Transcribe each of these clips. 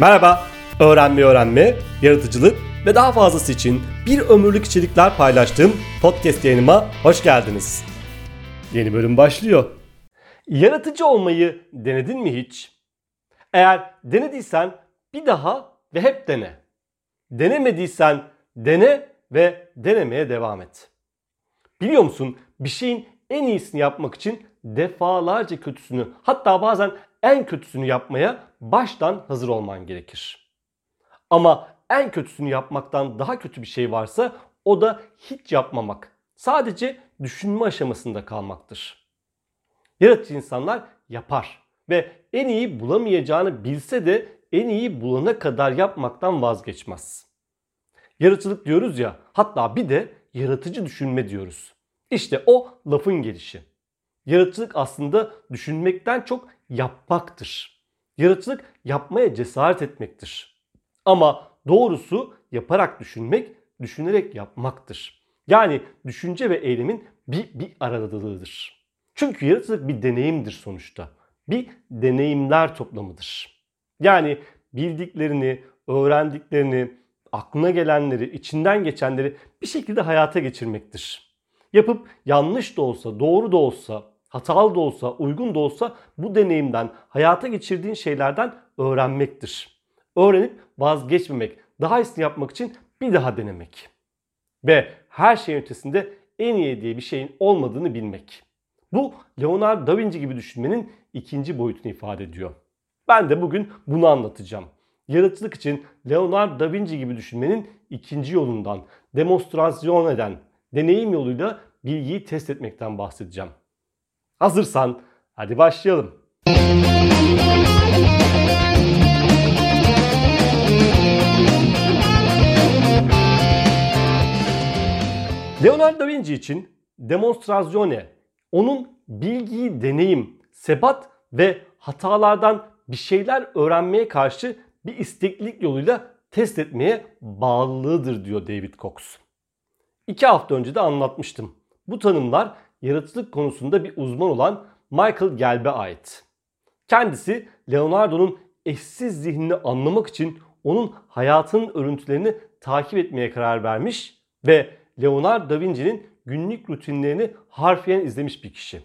Merhaba, öğrenme öğrenme, yaratıcılık ve daha fazlası için bir ömürlük içerikler paylaştığım podcast yayınıma hoş geldiniz. Yeni bölüm başlıyor. Yaratıcı olmayı denedin mi hiç? Eğer denediysen bir daha ve hep dene. Denemediysen dene ve denemeye devam et. Biliyor musun bir şeyin en iyisini yapmak için defalarca kötüsünü hatta bazen en kötüsünü yapmaya baştan hazır olman gerekir. Ama en kötüsünü yapmaktan daha kötü bir şey varsa o da hiç yapmamak. Sadece düşünme aşamasında kalmaktır. Yaratıcı insanlar yapar ve en iyi bulamayacağını bilse de en iyi bulana kadar yapmaktan vazgeçmez. Yaratıcılık diyoruz ya hatta bir de yaratıcı düşünme diyoruz. İşte o lafın gelişi. Yaratıcılık aslında düşünmekten çok yapmaktır. Yaratıcılık yapmaya cesaret etmektir. Ama doğrusu yaparak düşünmek, düşünerek yapmaktır. Yani düşünce ve eylemin bir, bir aradalığıdır. Çünkü yaratıcılık bir deneyimdir sonuçta. Bir deneyimler toplamıdır. Yani bildiklerini, öğrendiklerini, aklına gelenleri, içinden geçenleri bir şekilde hayata geçirmektir. Yapıp yanlış da olsa, doğru da olsa, hatalı da olsa, uygun da olsa bu deneyimden, hayata geçirdiğin şeylerden öğrenmektir. Öğrenip vazgeçmemek, daha iyisini yapmak için bir daha denemek. Ve her şeyin ötesinde en iyi diye bir şeyin olmadığını bilmek. Bu Leonardo da Vinci gibi düşünmenin ikinci boyutunu ifade ediyor. Ben de bugün bunu anlatacağım. Yaratıcılık için Leonardo da Vinci gibi düşünmenin ikinci yolundan, demonstrasyon eden, deneyim yoluyla bilgiyi test etmekten bahsedeceğim. Hazırsan hadi başlayalım. Leonardo da Vinci için demonstrasyone, onun bilgiyi deneyim, sebat ve hatalardan bir şeyler öğrenmeye karşı bir isteklilik yoluyla test etmeye bağlılığıdır diyor David Cox. İki hafta önce de anlatmıştım. Bu tanımlar yaratıcılık konusunda bir uzman olan Michael Gelb'e ait. Kendisi Leonardo'nun eşsiz zihnini anlamak için onun hayatının örüntülerini takip etmeye karar vermiş ve Leonardo da Vinci'nin günlük rutinlerini harfiyen izlemiş bir kişi.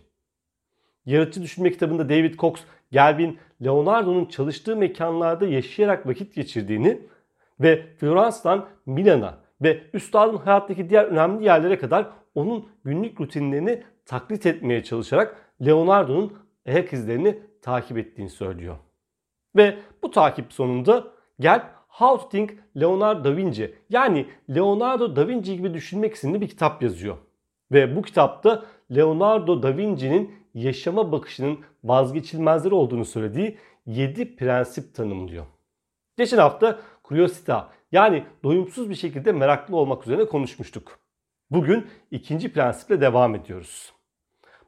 Yaratıcı Düşünme kitabında David Cox, Gelb'in Leonardo'nun çalıştığı mekanlarda yaşayarak vakit geçirdiğini ve Floransa'dan Milan'a ve üstadın hayattaki diğer önemli yerlere kadar onun günlük rutinlerini taklit etmeye çalışarak Leonardo'nun ayak izlerini takip ettiğini söylüyor. Ve bu takip sonunda gel How to Think Leonardo da Vinci yani Leonardo da Vinci gibi düşünmek isimli bir kitap yazıyor. Ve bu kitapta Leonardo da Vinci'nin yaşama bakışının vazgeçilmezleri olduğunu söylediği 7 prensip tanımlıyor. Geçen hafta curiosita yani doyumsuz bir şekilde meraklı olmak üzerine konuşmuştuk. Bugün ikinci prensiple devam ediyoruz.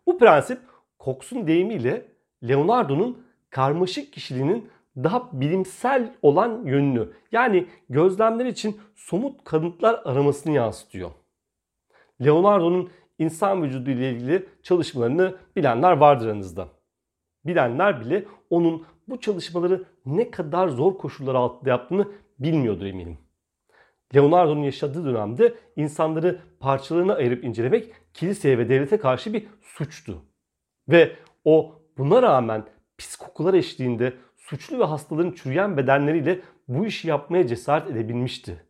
Bu prensip Cox'un deyimiyle Leonardo'nun karmaşık kişiliğinin daha bilimsel olan yönünü yani gözlemler için somut kanıtlar aramasını yansıtıyor. Leonardo'nun insan vücudu ile ilgili çalışmalarını bilenler vardır aranızda. Bilenler bile onun bu çalışmaları ne kadar zor koşullar altında yaptığını bilmiyordur eminim. Leonardo'nun yaşadığı dönemde insanları parçalarına ayırıp incelemek kiliseye ve devlete karşı bir suçtu. Ve o buna rağmen pis kokular eşliğinde suçlu ve hastaların çürüyen bedenleriyle bu işi yapmaya cesaret edebilmişti.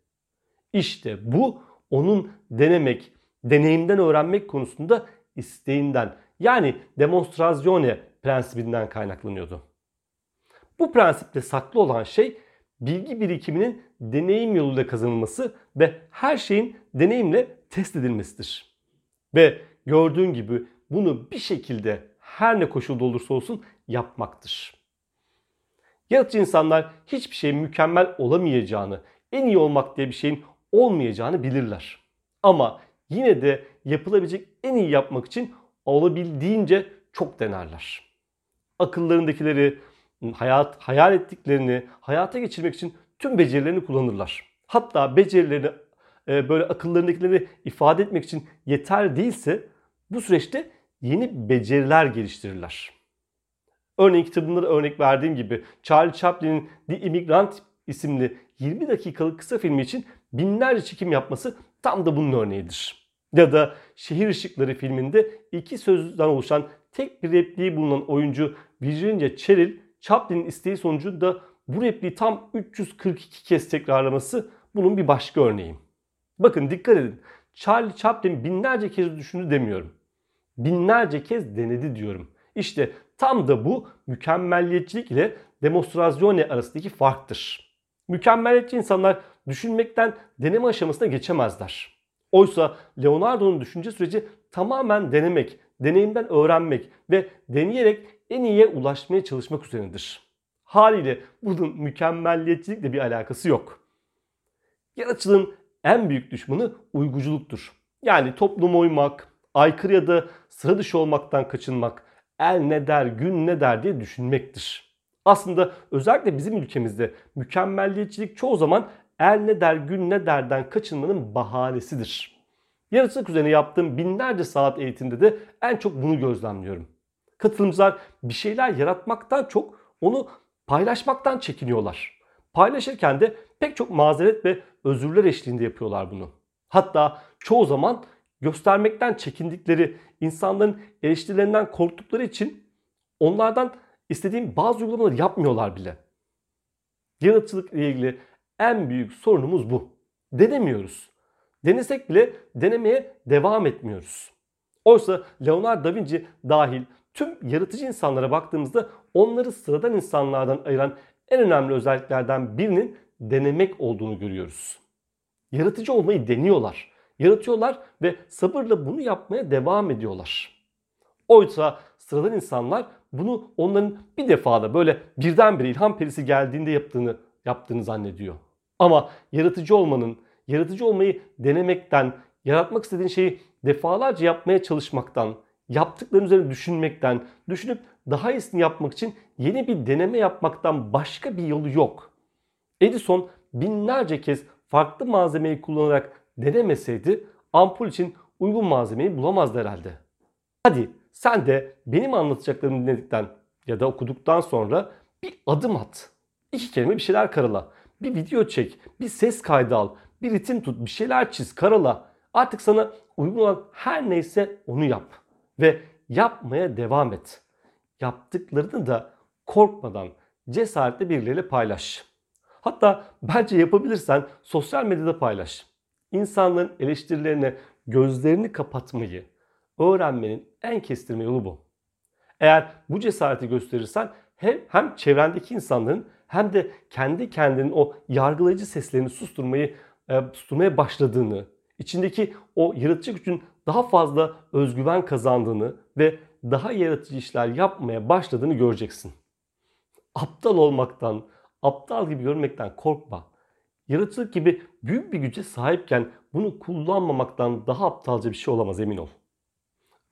İşte bu onun denemek, deneyimden öğrenmek konusunda isteğinden yani demonstrasyone prensibinden kaynaklanıyordu. Bu prensipte saklı olan şey bilgi birikiminin deneyim yoluyla kazanılması ve her şeyin deneyimle test edilmesidir. Ve gördüğün gibi bunu bir şekilde her ne koşulda olursa olsun yapmaktır. Yaratıcı insanlar hiçbir şeyin mükemmel olamayacağını, en iyi olmak diye bir şeyin olmayacağını bilirler. Ama yine de yapılabilecek en iyi yapmak için olabildiğince çok denerler. Akıllarındakileri, hayat hayal ettiklerini hayata geçirmek için tüm becerilerini kullanırlar. Hatta becerilerini e, böyle akıllarındakileri ifade etmek için yeter değilse bu süreçte yeni beceriler geliştirirler. Örneğin kitabında da örnek verdiğim gibi Charlie Chaplin'in The Immigrant isimli 20 dakikalık kısa filmi için binlerce çekim yapması tam da bunun örneğidir. Ya da Şehir Işıkları filminde iki sözden oluşan tek bir repliği bulunan oyuncu Virginia Cheryl Chaplin'in isteği sonucunda bu repliği tam 342 kez tekrarlaması bunun bir başka örneği. Bakın dikkat edin. Charlie Chaplin binlerce kez düşündü demiyorum. Binlerce kez denedi diyorum. İşte tam da bu mükemmelliyetçilik ile demonstrasyone arasındaki farktır. Mükemmelliyetçi insanlar düşünmekten deneme aşamasına geçemezler. Oysa Leonardo'nun düşünce süreci tamamen denemek, deneyimden öğrenmek ve deneyerek en iyiye ulaşmaya çalışmak üzerinedir. Haliyle bunun mükemmelliyetçilikle bir alakası yok. Yaratıcılığın en büyük düşmanı uyguculuktur. Yani topluma uymak, aykırı ya da sıra dışı olmaktan kaçınmak, el ne der, gün ne der diye düşünmektir. Aslında özellikle bizim ülkemizde mükemmelliyetçilik çoğu zaman el ne der, gün ne derden kaçınmanın bahanesidir. Yaratıcılık üzerine yaptığım binlerce saat eğitimde de en çok bunu gözlemliyorum. Katılımcılar bir şeyler yaratmaktan çok onu paylaşmaktan çekiniyorlar. Paylaşırken de pek çok mazeret ve özürler eşliğinde yapıyorlar bunu. Hatta çoğu zaman göstermekten çekindikleri, insanların eleştirilerinden korktukları için onlardan istediğim bazı uygulamaları yapmıyorlar bile. Yaratıcılık ile ilgili en büyük sorunumuz bu. Denemiyoruz. Denesek bile denemeye devam etmiyoruz. Oysa Leonardo da Vinci dahil tüm yaratıcı insanlara baktığımızda onları sıradan insanlardan ayıran en önemli özelliklerden birinin denemek olduğunu görüyoruz. Yaratıcı olmayı deniyorlar. Yaratıyorlar ve sabırla bunu yapmaya devam ediyorlar. Oysa sıradan insanlar bunu onların bir defada böyle birdenbire ilham perisi geldiğinde yaptığını yaptığını zannediyor. Ama yaratıcı olmanın, yaratıcı olmayı denemekten, yaratmak istediğin şeyi defalarca yapmaya çalışmaktan, yaptıkların üzerine düşünmekten, düşünüp daha iyisini yapmak için yeni bir deneme yapmaktan başka bir yolu yok. Edison binlerce kez farklı malzemeyi kullanarak denemeseydi ampul için uygun malzemeyi bulamazdı herhalde. Hadi sen de benim anlatacaklarımı dinledikten ya da okuduktan sonra bir adım at. İki kelime bir şeyler karala. Bir video çek, bir ses kaydı al, bir ritim tut, bir şeyler çiz, karala. Artık sana uygun olan her neyse onu yap. Ve yapmaya devam et. Yaptıklarını da korkmadan cesaretle birileriyle paylaş. Hatta bence yapabilirsen sosyal medyada paylaş. İnsanların eleştirilerine gözlerini kapatmayı öğrenmenin en kestirme yolu bu. Eğer bu cesareti gösterirsen hem, hem çevrendeki insanların hem de kendi kendinin o yargılayıcı seslerini susturmayı e, susturmaya başladığını, içindeki o yaratıcı gücün daha fazla özgüven kazandığını ve daha yaratıcı işler yapmaya başladığını göreceksin. Aptal olmaktan, aptal gibi görmekten korkma. Yaratıcılık gibi büyük bir güce sahipken bunu kullanmamaktan daha aptalca bir şey olamaz emin ol.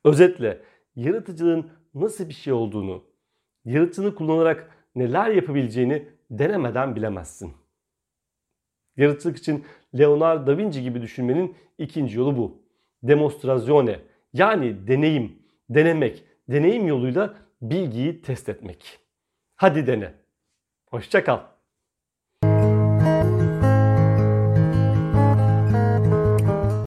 Özetle yaratıcılığın nasıl bir şey olduğunu, yaratıcılığı kullanarak neler yapabileceğini denemeden bilemezsin. Yaratıcılık için Leonardo da Vinci gibi düşünmenin ikinci yolu bu. Demonstrazione yani deneyim, denemek, deneyim yoluyla bilgiyi test etmek. Hadi dene. Hoşça kal.